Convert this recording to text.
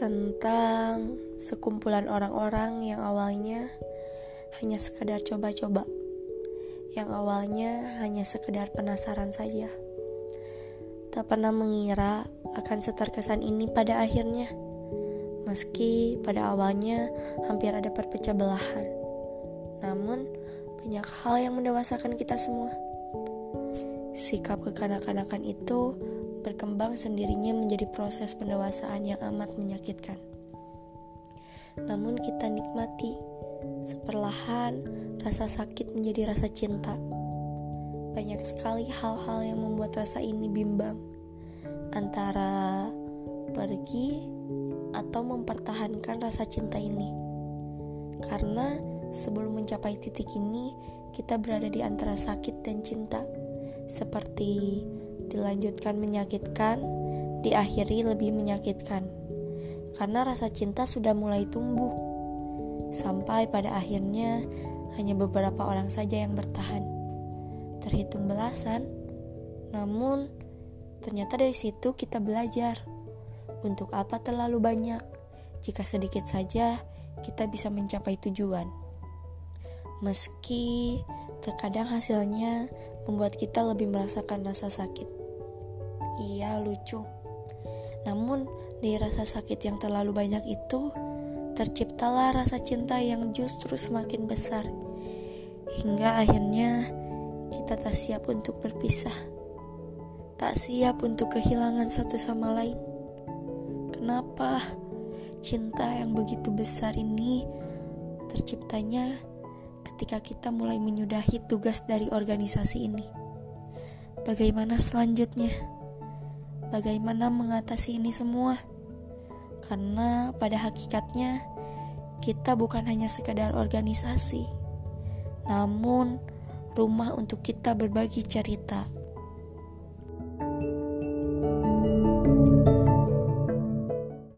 tentang sekumpulan orang-orang yang awalnya hanya sekedar coba-coba, yang awalnya hanya sekedar penasaran saja. Tak pernah mengira akan seterkesan ini pada akhirnya, meski pada awalnya hampir ada perpecah belahan. Namun, banyak hal yang mendewasakan kita semua. Sikap kekanak-kanakan itu berkembang sendirinya menjadi proses pendewasaan yang amat menyakitkan. Namun kita nikmati, seperlahan rasa sakit menjadi rasa cinta. Banyak sekali hal-hal yang membuat rasa ini bimbang antara pergi atau mempertahankan rasa cinta ini. Karena sebelum mencapai titik ini, kita berada di antara sakit dan cinta. Seperti dilanjutkan menyakitkan, diakhiri lebih menyakitkan. Karena rasa cinta sudah mulai tumbuh. Sampai pada akhirnya hanya beberapa orang saja yang bertahan. Terhitung belasan, namun ternyata dari situ kita belajar untuk apa terlalu banyak jika sedikit saja kita bisa mencapai tujuan. Meski terkadang hasilnya membuat kita lebih merasakan rasa sakit. Iya, lucu. Namun, dari rasa sakit yang terlalu banyak itu, terciptalah rasa cinta yang justru semakin besar. Hingga akhirnya kita tak siap untuk berpisah. Tak siap untuk kehilangan satu sama lain. Kenapa cinta yang begitu besar ini terciptanya ketika kita mulai menyudahi tugas dari organisasi ini? Bagaimana selanjutnya? Bagaimana mengatasi ini semua. Karena pada hakikatnya kita bukan hanya sekadar organisasi, namun rumah untuk kita berbagi cerita.